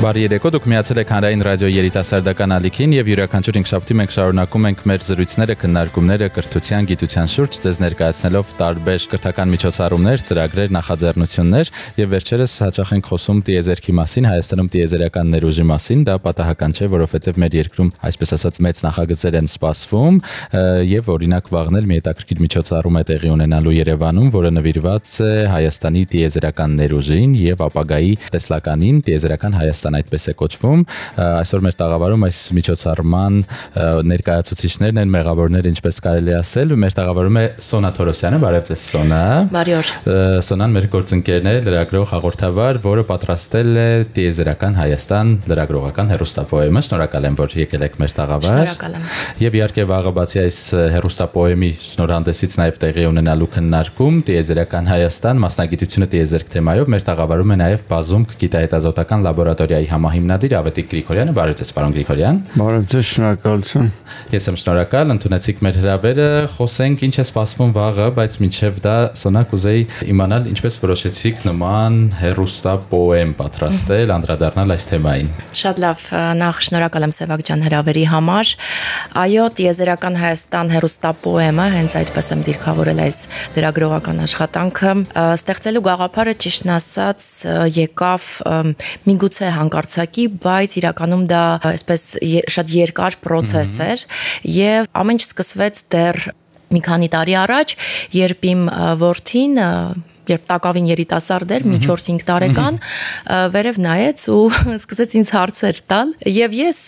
Բարի երեկո, դուք միացել եք Հանրային ռադիոյի երիտասարդական ալիքին եւ յուրաքանչյուր 5 շաբթի մենք շարունակում ենք մեր զրույցները, քննարկումները կրթության, գիտության շուրջ, ձեզ ներկայացնելով տարբեր կրթական միջոցառումներ, ծրագրեր, նախաձեռնություններ եւ վերջերս հաճախ ենք խոսում տիեզերքի մասին, Հայաստանում տիեզերական ներուժի մասին, դա պատահական չէ, որովհետեւ մեր երկրում, այսպես ասած, մեծ նախագծեր են սպասվում եւ օրինակ վաղնել մի հետաքրքիր միջոցառում է տեղի ունենալու Երևանում, որը նվիրված է Հայաստանի տիեզերական ներուժին եւ ապագայի տեսլականին տիեզերական Հայաստան Հայաստան այդպես է կոչվում։ Այսօր մեր տաղավարում այս միջոցառման ներկայացուցիչներն են, մեղավորները, ինչպես կարելի ասել, մեր տաղավարում է Սոնա Թորոսյանը, բարև ձեզ Սոնա։ Բարի օր։ Սոնան մեր գործընկերն է, լրագրող հաղորդավար, որը պատրաստել է Տիեզերական Հայաստան լրագրողական հերոստապոեմը։ Շնորհակալ եմ, որ եկել եք մեր տաղավար։ Շնորհակալ եմ։ Եվ իհարկե վաղը բացի այս հերոստապոեմի շնորհանդեսից նաև տեղի ունենալու քննարկում Տիեզերական Հայաստան մասնագիտությունը տիեզերք թեմայով մեր տաղավարում է նաև բազում գիտահետազոտական լաբորատորիա Մոնդիալի համահիմնադիր Ավետիք Գրիգորյանը, բարև ձեզ, պարոն Գրիգորյան։ Բարև ձեզ, շնորհակալություն։ Ես եմ շնորհակալ, ընդունեցիք մեր հրավերը, խոսենք ինչ է սպասվում վաղը, բայց մինչև դա Սոնակ ուզեի իմանալ ինչպես որոշեցիք նման հերոստա պոեմ պատրաստել, անդրադառնալ այս թեմային։ Շատ լավ, նախ շնորհակալ եմ Սևակ ջան հրավերի համար։ Այո, Տիեզերական Հայաստան հերոստա պոեմը, հենց այդպես եմ դիրքավորել այս լրագրողական աշխատանքը, ստեղծելու գաղափարը ճիշտն ասած եկավ միգուցե հանկարծակի, բայց իրականում դա այսպես շատ երկար process էր եւ ամեն ինչ սկսվեց դեռ մի քանի տարի առաջ, երբ իմ որդին երբ տակավին երիտասարդ էր, մի 4-5 տարեկան, վերև նայեց ու սկսեց ինձ հարցեր տալ։ Եվ ես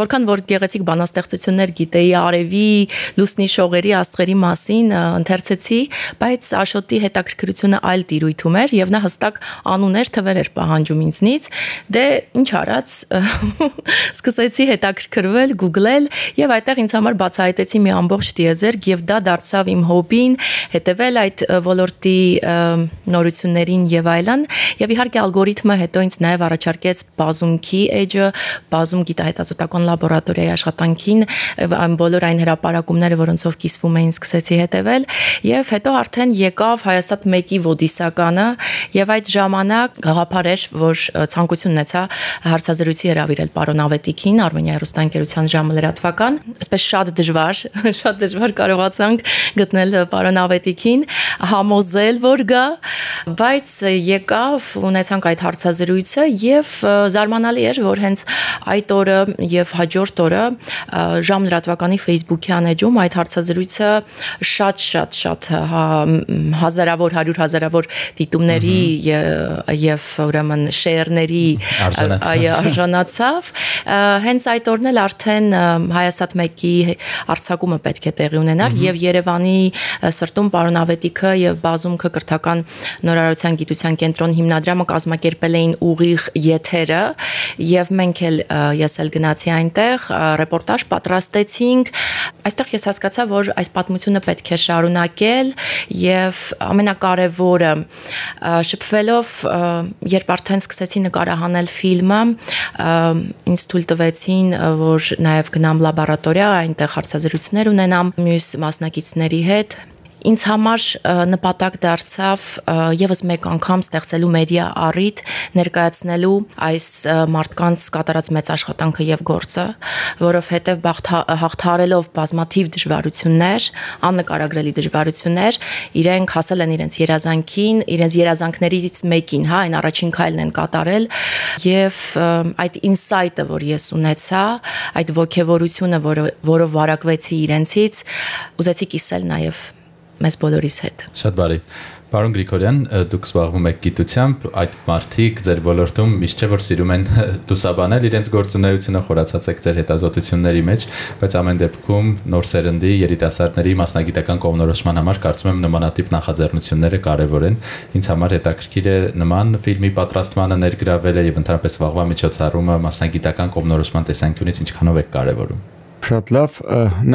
որքան որ գեղեցիկ բանաստեղծություններ գիտեի արևի, լուսնի շողերի, աստղերի մասին, ընթերցեցի, բայց Աշոտի հետաքրքրությունը այլ տիրույթում էր եւ նա հստակ անուներ թվեր էր պահանջում ինձնից։ Դե ինչ արած, սկսեցի հետաքրքրվել, գուգլել եւ այդտեղ ինձ համար բացահայտեցի մի ամբողջ դիեզերք եւ դա դարձավ իմ հոբին, հետեւել այդ ոլորտի նորություններին եւ այլն եւ իհարկե ալգորիթմը հետո ինձ նաեւ առաջարկեց բազումքի edge-ը, բազում գիտահետազոտական լաբորատորիայի աշխատանքին այն բոլոր այն հրապարակումները, որոնցով կիսվում էին, սկսեցի հետեւել եւ հետո արդեն եկավ Հայասատ 1-ի ոդիսականը եւ այդ ժամանակ գաղափար էր, որ ցանկություն ունեցա հարցազրույցի հրավիրել պարոն Ավետիքին, Արմենիա հերոստանգերության ժամը լրատվական, այսպես շատ դժվար, շատ դժվար կարողացանք գտնել պարոն Ավետիքին, համոզել, որ գա, բայց եկավ ունեցանք այդ հարցազրույցը եւ զարմանալի էր, որ հենց այդ օրը եւ հաջորդ օրը ժամ լրատվականի Facebook-յան էջում այդ հարցազրույցը շատ շատ հա, հազարավոր 100 հազարավոր դիտումների եւ ուրեմն շեյրների այո արժանացավ հենց այդ օրն էլ արդեն հայասատ 1-ի արցակումը պետք է տեղի ունենար եւ Երևանի սրտում պարոն Ավետիքը եւ բազումքը կրթական նորարարության գիտության կենտրոն հիմնադրամը կազմակերպել էին ուղիղ եթերը եւ մենք էլ ես էլ գնացի այնտեղ ռեպորտաժ պատրաստեցինք այստեղ ես հասկացա որ այս պատմությունը պետք է շարունակել եւ ամենակարևորը շփվելով երբ արդեն սկսեցի նկարահանել ֆիլմը ինձ թույլ տվեցին որ նաեւ գնամ լաբորատորիա այնտեղ հարցազրույցներ ունենամ մյուս մասնակիցների հետ ինձ համար նպատակ դարձավ եւս մեկ անգամ ստեղծելու մեդիա առիթ ներկայացնելու այս մարդկանց կատարած մեծ աշխատանքը եւ գործը, որովհետեւ հաղթարելով բազմաթիվ դժվարություններ, աննկարագրելի դժվարություններ, իրենք հասել են իրենց երազանքին, իրենց երազանքներից մեկին, հա, այն առաջին քայլն են կատարել եւ այդ ինսայթը, որ ես ունեցա, այդ ողջևորությունը, որը որով վարակվեցի իրենցից, ուզեցի կիսել նաեւ մեզ բոլորիս հետ։ Շատ բարի։ Պարոն Գրիգորյան, դուք զբաղվում եք գիտությամբ, այդ մարդիկ ձեր ոլորտում միշտ չէ որ սիրում են լուսաբանել իրենց գործունեությունը, խորացած եք ձեր հետազոտությունների մեջ, բայց ամեն դեպքում նոր սերնդի երիտասարդների մասնագիտական կողմնորոշման համար կարծում եմ նմանատիպ նախաձեռնությունները կարևոր են։ Ինձ համար հետաքրքիր է նման ֆիլմի պատրաստմանը ներգրավելը եւ ընդհանրապես վաղվա միջոցառումը մասնագիտական կողմնորոշման տեսանկյունից ինչքանով է կարևորում։ Շատ լավ,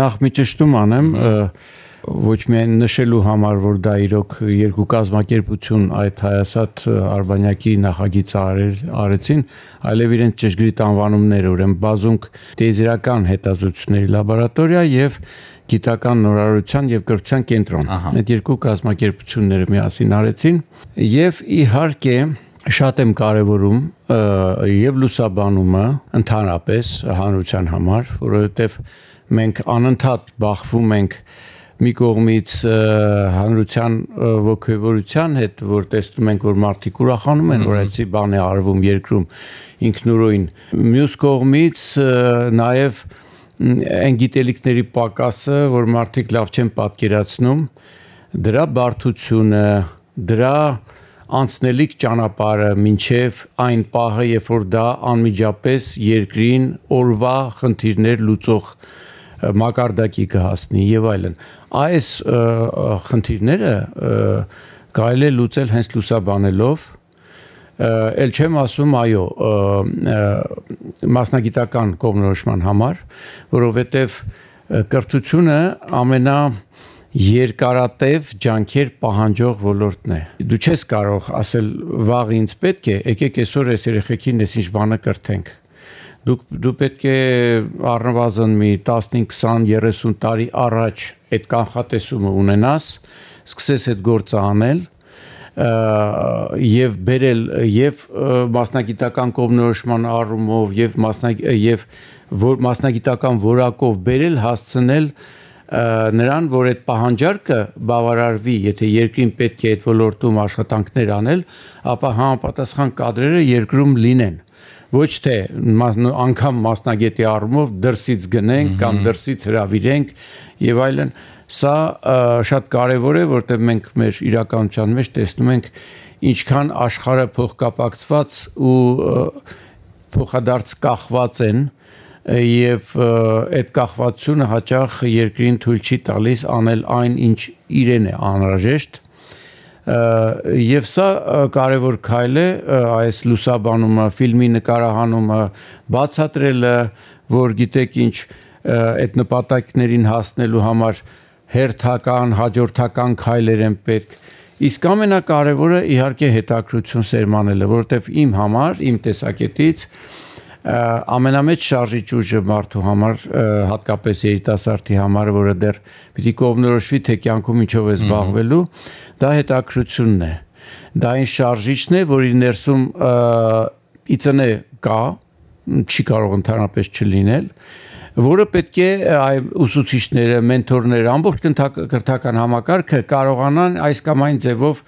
նախ մի ճշտում անեմ, ոչ միայն նշելու համար, որ դա իրոք երկու կազմակերպություն այդ հայասատ Արբանյակի նախագիծը արեր, արեցին, այլև իրենց ճշգրիտ անվանումներ, ուրեմն բազունք տեզերական հետազոտությունների լաբորատորիա եւ գիտական նորարարության եւ կրթության կենտրոն։ Այդ երկու կազմակերպությունները միասին արեցին եւ իհարկե շատ եմ կարևորում եւ լուսաբանումը ընդհանրապես հանրության համար, որովհետեւ մենք անընդհատ բախվում ենք մի կողմից հանրության ողջևորության հետ, որ տեսնում ենք, որ մարդիկ ուրախանում են, որ այսի բան է արվում երկրում ինքնուրույն։ Մյուս կողմից նաև այն գիտելիքների պակասը, որ մարդիկ լավ չեն պատկերացնում, դրա բարդությունը, դրա անցնելիք ճանապարհը մինչև այն պահը, երբ որ դա անմիջապես երկրին օրվա խնդիրներ լուծող մակարդակի կհասնի եւ այլն։ Այս խնդիրները կարելի է լուծել հենց լուսաբանելով ել չեմ ասում այո մասնագիտական կողմնորոշման համար, որովհետև կրթությունը ամենա երկարատև ջանքեր պահանջող ոլորտն է։ Դու չես կարող ասել վաղ ինձ պետք է, եկեք այսօր այս երեխեքին այս ինչ բանը կրթենք դուք դու պետք է առնվազն մի 15, 20, 30 տարի առաջ այդ կանխատեսումը ունենաս, սկսես այդ գործը անել եւ բերել եւ մասնագիտական կողմնորոշման առումով եւ մասնագ եւ որ մասնագիտական որակով բերել հասցնել նրան, որ այդ պահանջարկը բավարարվի, եթե երկրին պետք է այդ ոլորտում աշխատանքներ անել, ապա համապատասխան կադրերը երկրում լինեն ոչ թե անգամ մասնագետի առումով դրսից գնենք կամ դրսից հravirենք եւ այլն սա շատ կարեւոր է որտեղ մենք մեր իրականության մեջ տեսնում ենք ինչքան աշխարհը փոխկապակցված ու փոխադարձ կախված են եւ այդ կախվածությունը հաճախ երկրին թույլ չի տալիս անել այն ինչ իրեն է անհրաժեշտ եւ սա կարևոր քայլ է այս լուսաբանումը, ֆիլմի նկարահանումը, բացատրելը, որ գիտեք ինչ այդ նպատակներին հասնելու համար հերթական, հաջորդական քայլեր են պետք։ Իսկ ամենակարևորը իհարկե հետաքրություն սերմանելը, որովհետև իմ համար, իմ տեսակետից ամենամեծ շարժիչ ուժը մարդու համար հատկապես երիտասարդի համար, որը դեռ պիտի կողմնորոշվի թե կյանքում ինչով է զբաղվելու, դա հետաքրությունն է։ Դա այն շարժիչն է, որի ներսում իծնե կա, չի կարող ընդհանրապես չլինել, որը պետք է այ ուսուցիչները, մենթորները, ամբողջ կրթական համակարգը կարողանան այս կամ այն ձևով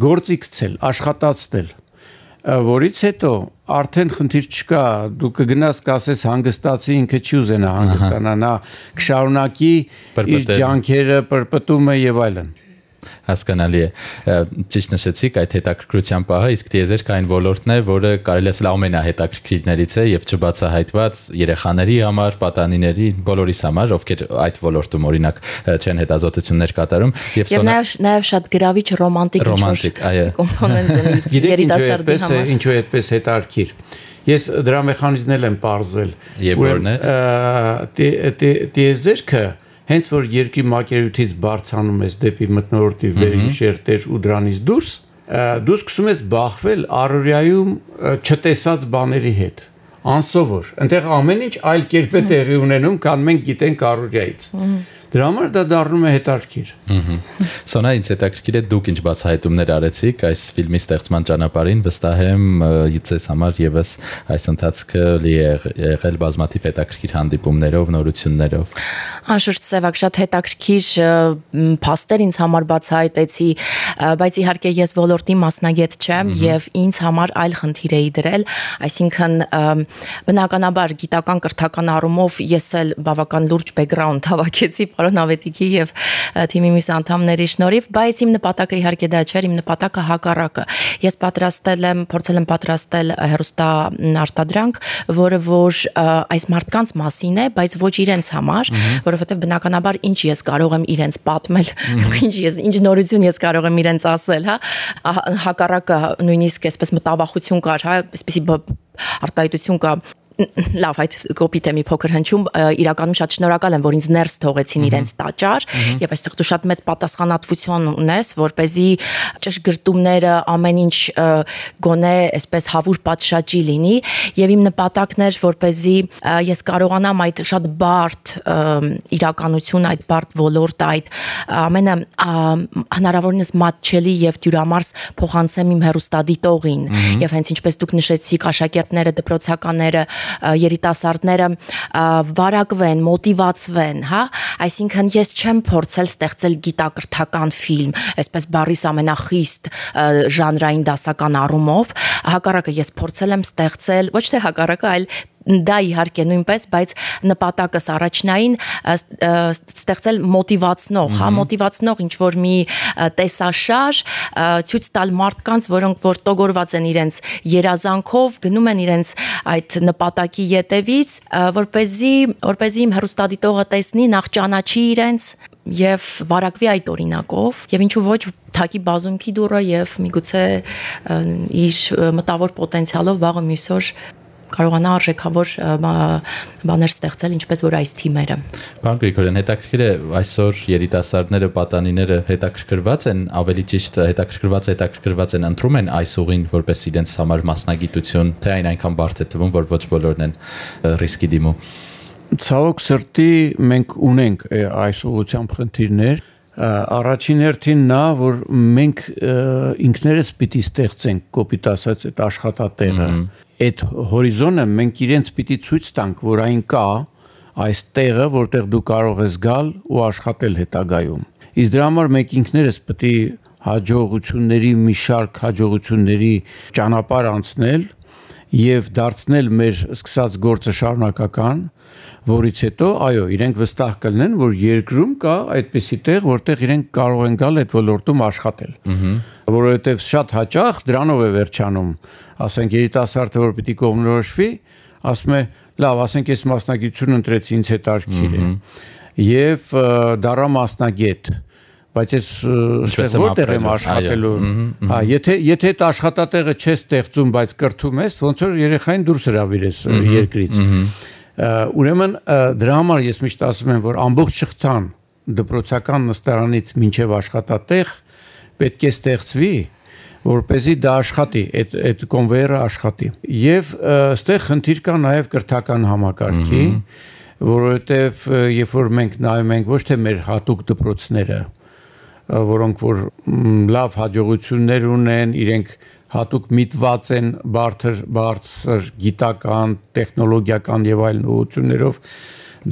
գործի գցել, աշխատացնել որից հետո արդեն խնդիր չկա, դու կգնաս կասես հանգստացի ինքը չի ուզենա հանգստանա, նա կշարունակի իր ջանքերը, պրպտումը եւ այլն հասկանալի է ճիշտ նշեցիք այդ հետաքրքրության պահը իսկ դիեզերք այն ոլորտն է որը կարելի է ասել ամենահետաքրքիրներից է եւ չբացահայտված երեխաների համար պատանիների բոլորիս համար ովքեր այդ ոլորտում օրինակ չեն հետազոտություններ կատարում եւ եւ նաեւ շատ գրավիչ ռոմանտիկ ռոմանտիկ այո կոմպոնենտ ունի երիտասարդի համար ինչու է այդպես հետարքիր Ես դրա մեխանիզմն եմ ողրզել։ Եվ որն է։ Տիեզերքը հենց որ երկրի մակերույթից բարձանում ես դեպի մտնորդի վերիշերտեր ու դրանից դուրս, դու սկսում ես բախվել առօրյայում չտեսած բաների հետ անսովոր այնտեղ ամեն ինչ այլ կերպ է տեղի ունենում քան մենք գիտենք առօրյայից Դրա համար դա դառնում է հետաքրքիր։ Սոնա ինձ հետաքրքիր է դուք ինչ բացահայտումներ արեցիք այս ֆիլմի ստեղծման ճանապարհին, վստահ եմ ձեզ համար եւս այս ընթացքը լի է եղել բազմաթիվ հետաքրքիր հանդիպումներով, նորություններով։ Անշուշտ Սևակ շատ հետաքրքիր փաստեր ինձ համար բացահայտեցի, բայց իհարկե ես ոլորտի մասնագետ չեմ եւ ինձ համար այլ խնդիր էի դրել, այսինքն բնականաբար գիտական կրթական առումով ես էլ բավական լուրջ բեքգրաունդ հավաքեցի պարոն Ավետիքի եւ թիմի մյուս անդամների շնորհիվ, բայց իմ նպատակը իհարկե դա չէր, իմ նպատակը հակառակը։ Ես պատրաստել եմ, փորձել եմ պատրաստել հերոստա արտադրանք, որը որ այս մարդկանց մասին է, բայց ոչ իրենց համար, որովհետեւ բնականաբար ինչ ես կարող եմ իրենց պատմել, ինչ ես ինչ նորություն ես կարող եմ իրենց ասել, հա, հակառակը նույնիսկ այսպես մտավախություն կար, հա, այսպեսի արտահայտություն կա լավ, այդ կոպիտ է մի փոքր հնչում, իրականում շատ շնորհակալ եմ, որ ինձ ներս թողեցին իրենց տաճար եւ այստեղ դու շատ մեծ պատասխանատվություն ունես, որ เป զի ճշգրտումները ամեն ինչ գոնե այսպես հավուր պատշաճի լինի եւ իմ նպատակն էր, որ เป զի ես կարողանամ այդ շատ բարդ իրականություն, այդ բարդ ոլորտ, այդ ամենը հնարավորինս մատչելի եւ դյուրամարս փոխանցեմ իմ հերոստադիտողին եւ հենց ինչպես դուք նշեցիք աշակերտները, դպրոցականները, երիտասարդները վարակվեն, մոտիվացվեն, հա, այսինքն ես չեմ փորձել ստեղծել գիտակրթական ֆիլմ, այսպես բարիս ամենախիստ ժանրային դասական առումով, հակառակը ես փորձել եմ ստեղծել ոչ թե հակառակը, այլ դա իհարկե նույնպես, բայց նպատակս առաջնային ստեղծել մոտիվացնող, հա, մոտիվացնող ինչ որ մի տեսաշար ցույց տալ մարդկանց, որոնք որ տոգորված են իրենց երազանքով, գնում են իրենց այդ նպատակի յետևից, որ เป զի, որ เป զի իմ հերոստադիտողը տեսնի, նախ ճանաչի իրենց եւ վարակվի այդ օրինակով եւ ինչու ոչ թակի բազումքի դուրը եւ միգուցե իր մտավոր պոտենցիալով վաղը մյուսօր կարողանա արժեքավոր բաներ ստեղծել, ինչպես որ այս թիմերը։ Պարոն Գրիգորյան, հետաքրքիր է այսօր երիտասարդները, պատանիները հետաքրքրված են, ավելի ճիշտ հետաքրքրված հետաքրքրված են ընտրում են այս ուղին որպես իրենց համար մասնագիտություն, թե այն այնքան բարդ է թվում, որ ոչ բոլորն են ռիսկի դիմում։ Ցավոք սրտի մենք ունենք այս ուղղությամբ խնդիրներ, առաջին հերթին նա որ մենք ինքներս պիտի ստեղծենք կոպիտ ասած այդ աշխատատեղը այդ հորիզոնը մենք իրենց պիտի ցույց տանք, որ այն կա, այս տեղը, որտեղ դու կարող ես գալ ու աշխատել հետագայում։ Իսկ դրա համար մենք ինքներս պիտի հաջողությունների մի շարք հաջողությունների ճանապարհ անցնել եւ դարձնել մեր սկսած գործը շարունակական, որից հետո այո, իրենք վստահ կլինեն, որ երկրում կա այդպիսի տեղ, որտեղ իրենք կարող են գալ այդ ոլորտում աշխատել։ Որովհետեւ շատ հաճախ դրանով է վերջանում ասենք երիտասարդը որ պիտի կողմնորոշվի, ասում է, լավ, ասենք ես մասնագիտություն ընտրեցի, ինձ հետաքրքիր է։ Եվ դառա մասնագետ բայց ես ստեղ որտեղ եմ աշխատելու հա եթե եթե այդ աշխատատեղը չես ստեղծում բայց կրթում ես ոնց որ երեխային դուրս հravirես երկրից ուրեմն դրա համար ես միշտ ասում եմ որ ամբողջ շղթան դպրոցական նստարանից մինչև աշխատատեղ պետք է ստեղծվի որ เป զի դա աշխատի, այդ այդ կոնվեյերը աշխատի։ Եվ այստեղ խնդիր կա նաև կրթական համակարգի, որովհետև երբ որ մենք նայում ենք ոչ թե մեր հատուկ դպրոցները, որոնք որ լավ հաջողություններ ունեն, իրենք հատուկ միտված են բարթր բարձր գիտական, տեխնոլոգիական եւ այլն ուղություններով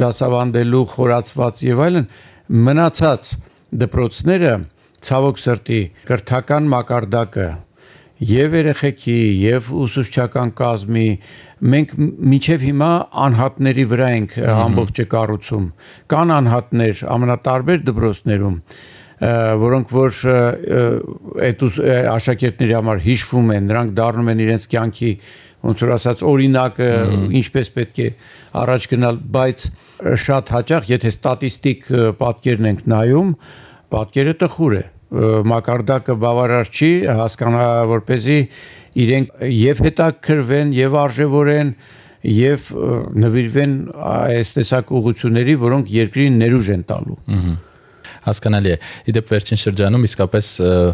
դասավանդելու խորացված եւ այլն մնացած դպրոցները ցավոք սրտի կրթական մակարդակը եւ երեխեքի եւ ուսուցչական կազմի մենք միջև հիմա անհատների վրա ենք ամբողջը կառուցում կան անհատներ ամենատարբեր դպրոցներում որոնք որ այդ աշակերտների համար հիշվում են նրանք դառնում են իրենց կյանքի ոնց որ ասած օրինակը ինչպես պետք է առաջ գնալ բայց շատ հաճախ եթե ստատիստիկ պատկերն ենք նայում պատկերը տխուր է մակարդակը բավարար չի հասկանա որպեսի իրենք եւ հետաքրվեն եւ արժևորեն եւ նվիրվեն այս տեսակ ուղությունների, որոնք երկրին ներուժ են տալու։ Ահա հասկանալի է։ Իդեպ վերջին շրջանում իսկապես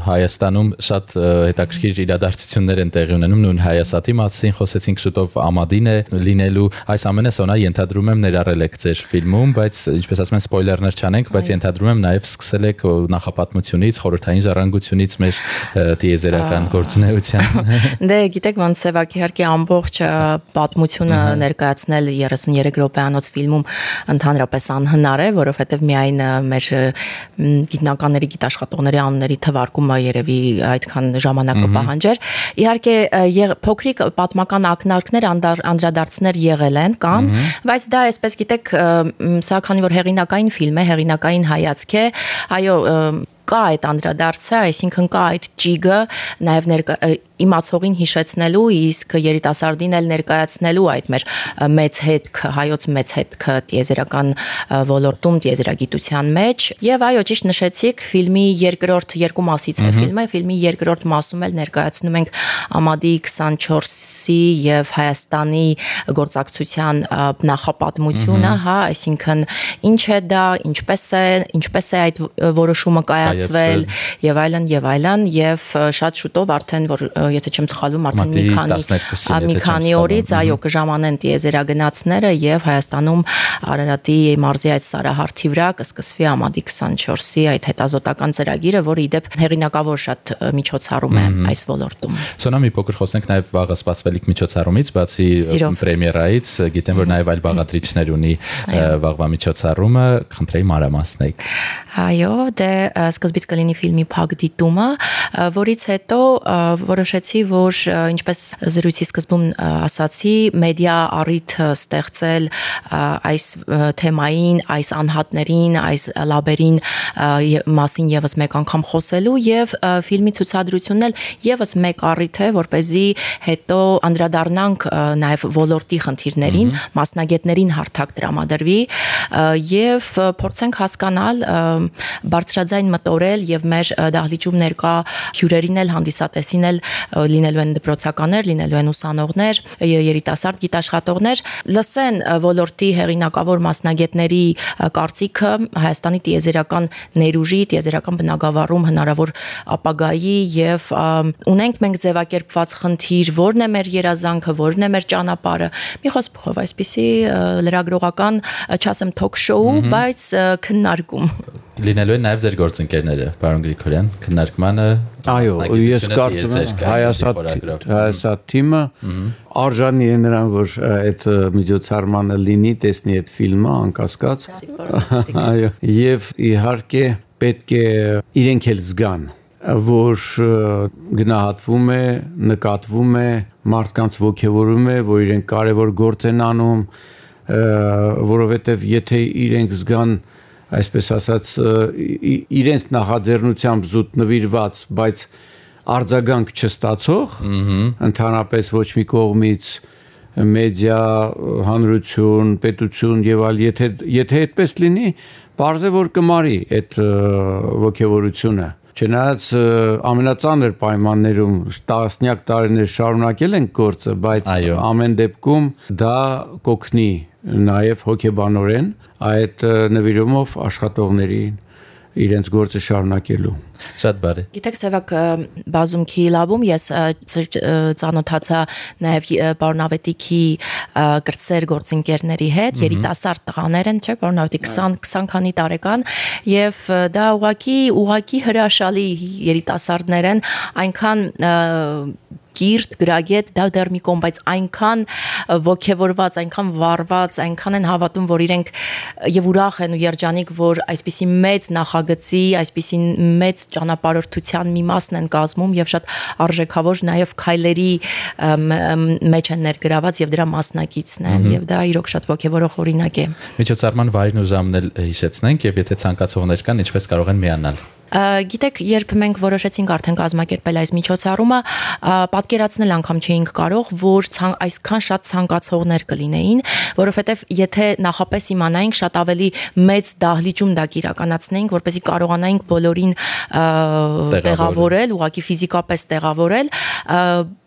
Հայաստանում շատ հետաքրքիր իրադարձություններ են տեղի ունենում, նույն Հայասատի մասին խոսեցինք շուտով Ամադին է լինելու, այս ամենը սոնա ենթադրում եմ ներառել եք ձեր ֆիլմում, բայց ինչպես ասում են սպոյլերներ չանենք, բայց ենթադրում եմ նաև սկսել եք նախապատմությունից, խորհրդային ժառանգությունից մեր դիեզերական գործունեության։ Դե գիտեք ոնց Սևակ իհարկե ամբողջ պատմությունը ներկայացնել 33 րոպեանոց ֆիլմում ընդհանրապես անհնար է, որովհետև միայն մեր գիտնականների, գիտաշխատողների անունների թվարկումը երևի այդքան ժամանակ կպահանջեր։ Իհարկե փոքրիկ պատմական ակնարկներ անդրադարձներ եղել են կան, բայց դա այսպես գիտեք, սա քանի որ հեղինակային ֆիլմ է, հեղինակային հայացք է, այո, կա այդ անդրադարձը, այսինքն կա այդ ճիգը, նաև ներկա իմացողին հիշեցնելու, իսկ երիտասարդին էլ ներկայացնելու այդ մեր մեծ հետք, հայոց մեծ հետքը տիեզերական ոլորտում, տիեզերագիտության մեջ։ Եվ այո, ճիշտ նշեցիք, ֆիլմի երկրորդ երկու մասից է ֆիլմը, ֆիլմի երկրորդ մասում էլ ներկայացնում ենք Ամադի 24-ի եւ Հայաստանի գործակցության նախապատմությունը, հա, այսինքն ինչ է դա, ինչպես է, ինչպես է այդ որոշումը կայացվել եւ այլն եւ այլն եւ շատ շուտով արդեն որ եթե չեմ սխալվում, արդեն մի քանի մի քանի օրից այո կժամանեն տիեզերագնացները եւ Հայաստանում Արարատի մարզի այդ Սարահարթի վրա կսկսվի Ամադի 24-ի այդ հետազոտական ծրագիրը, որը իդեպ հեղինակավոր շատ միջոցառում է այս ոլորտում։ Սոնա մի փոքր խոսենք նաեւ վաղը սպասվելիք միջոցառումից, բացի պրեմիերայից, գիտեմ որ նաեւ այլ բաղադրիչներ ունի վաղվա միջոցառումը, խնդրեի մանրամասնեք։ Այո, դե սկզբից կլինի ֆիլմի փակ դիտումը, որից հետո որոշեցի, որ ինչպես զրույցի սկզբում ասացի, մեդիա առիթ ստեղծել այս թեմային, այս անհատներին, այս լաբերին մասին եւս մեկ անգամ խոսելու եւ ֆիլմի ցուցադրությունն էլ եւս մեկ առիթ է, որ เป զի հետո անդրադառնանք նաեւ ոլորտի խնդիրներին, մասնագետներին հարթակ տրամադրվի եւ փորձենք հասկանալ բարձրաձայն մտորել եւ մեր դահլիճում ներկա հյուրերին էլ հանդիսատեսին էլ լինելու են դպրոցականներ, լինելու են ուսանողներ, երիտասարդ գիտաշխատողներ, լսեն ոլորտի հեղինակավոր մասնագետների կարծիքը Հայաստանի տիեզերական ներուժի, տիեզերական բնագավառում հնարավոր ապագայի եւ ունենք մենք ձևակերպված խնդիր, որն է մեր երազանքը, որն է մեր ճանապարհը։ Մի խոսքով այսպիսի լրագրողական, չասեմ թոք շոու, բայց քննարկում լինելու են նաև ձեր գործընկերները, պարոն Գրիգորյան, քննարկմանը Այո, ես կարծում եմ հայասատ հայասատ թիմը արժանի է նրան, որ այդ միջոցառմանը լինի, տեսնի այդ ֆիլմը անկասկած։ Այո, եւ իհարկե պետք է իրենք էլ զգան որ գնահատվում է, նկատվում է, մարդկանց ողջևորում է, որ իրենք կարևոր գործ են անում, որովհետև եթե իրենք զգան այսպես ասած իրենց նախաձեռնությամբ զուտ նվիրված, բայց արձագանք չստացող, ընդհանրապես ոչ մի կողմից մեդիա, հանրություն, պետություն եւ այլ, եթե եթե այդպես լինի, բարձր որ կմարի այդ ողջավորությունը Չնայած ամենածանր պայմաններում տասնյակ տարիներ շարունակել են գործը, բայց ամեն դեպքում դա կոգնի նաև հոգեբանորեն այդ նվիրումով աշխատողներին իրենց գործը շարունակելու։ Շատ բարի։ Գիտեք, Սևակ բազումքի լաբում ես ծանոթացա նաև Պարոնավետիքի կրծեր գործընկերների հետ, երիտասարդ տղաներ են, չէ՞, Պարոնավետի 20 20 քանի տարեկան, եւ դա ուղակի ուղակի հրաշալի երիտասարդներ են, այնքան կիրթ, գրագետ, դա դեռ մի կողմ, բայց այնքան ողքեվորված, այնքան վառված, այնքան են հավատում, որ իրենք եւ ուրախ են ու երջանիկ, որ այսպիսի մեծ նախագծի, այսպիսի մեծ ճանապարհորդության մի մասն են կազմում եւ շատ արժեքավոր նաեւ քայլերի մեջ են ներգրաված եւ դրա մասնակիցն են եւ դա իրոք շատ ողքեվորող օրինակ է։ Միջոցառման վայրն ու ժամն էլ հիշեցնենք եւ եթե ցանկացողներ կան, ինչպես կարող են միանալ։ Գիտեք, երբ մենք որոշեցինք արդեն կազմակերպել այս միջոցառումը, պատկերացնել անգամ չէինք կարող, որ ցան, այսքան շատ ցանկացողներ կլինեին, որովհետև եթե նախապես իմանայինք, շատ ավելի մեծ դահլիճում դա կիրականացնեինք, որպեսզի կարողանայինք բոլորին տեղավորել, ուղղակի ֆիզիկապես տեղավորել,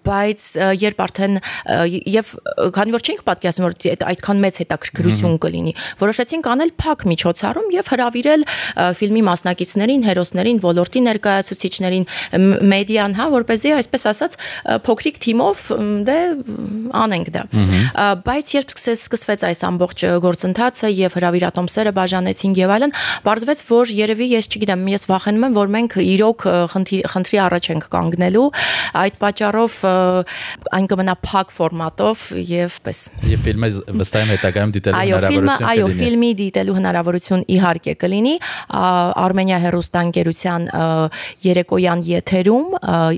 բայց երբ արդեն եւ քանի որ չենք պատկերացնում որ այդքան մեծ հետաքրքրություն կլինի որոշեցինք անել փակ միջոցառում եւ հրավիրել ֆիլմի մասնակիցներին, հերոսներին, ոլորտի ներկայացուցիչներին, մեդիան, հա, որ เป զի այսպես ասած փոքրիկ թիմով դե անենք դա։ Բայց երբ սկսվեց այս ամբողջ գործընթացը եւ հրավիրատոմսերը բաժանեցին եւ այլն, բարձվեց որ երևի ես չգիտեմ, ես վախենում եմ, որ մենք իրոք խնդրի խնդրի առաջ ենք կանգնելու այդ պատճառով այն կմնա փակ ֆորմատով եւ պես։ Եվ ֆիլմը վստահ եմ հետագայում դիտելու հնարավորություն կլինի։ Այո, ֆիլմի դիտելու հնարավորություն իհարկե կլինի Արմենիա հերոստանգերության ընկերության երեկոյան եթերում,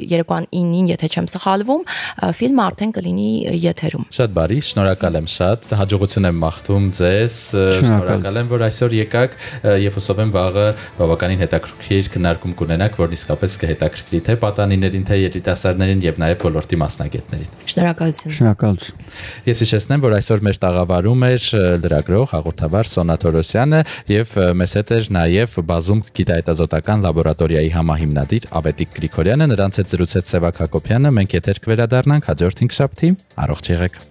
երեկոյան 9-ին, եթե չեմ սխալվում, ֆիլմը արդեն կլինի եթերում։ Շատ բարի, շնորհակալ եմ շատ։ Հաջողություն եմ մաղթում ձեզ։ Շնորհակալ եմ, որ այսօր եկաք եւ հուսով եմ վաղը բավականին հետաքրքիր քննարկում կունենաք, որն իսկապես կհետաքրքրի թե պատանիներին, թե երիտասարդներին եւ նաեւ ոլորտի մասնագետներին։ Շնորհակալություն։ Շնորհակալություն։ Ես հիշեցնեմ, որ այսօր մեր տաղավարում էր լրագրող հաղորդավար Սոնա Թորոսյանը եւ մեզ հետ էր նաեւ բազում գիտահետազոտական լաբորատորիայի համահիմնադիր Ավետիք Գրիգորյանը, նրանց հետ զրուցեց Սևակ Հակոբյանը։ Մենք եթեր կվերադառնանք հաջորդ 5 շաբթի։ Առողջ եղեք։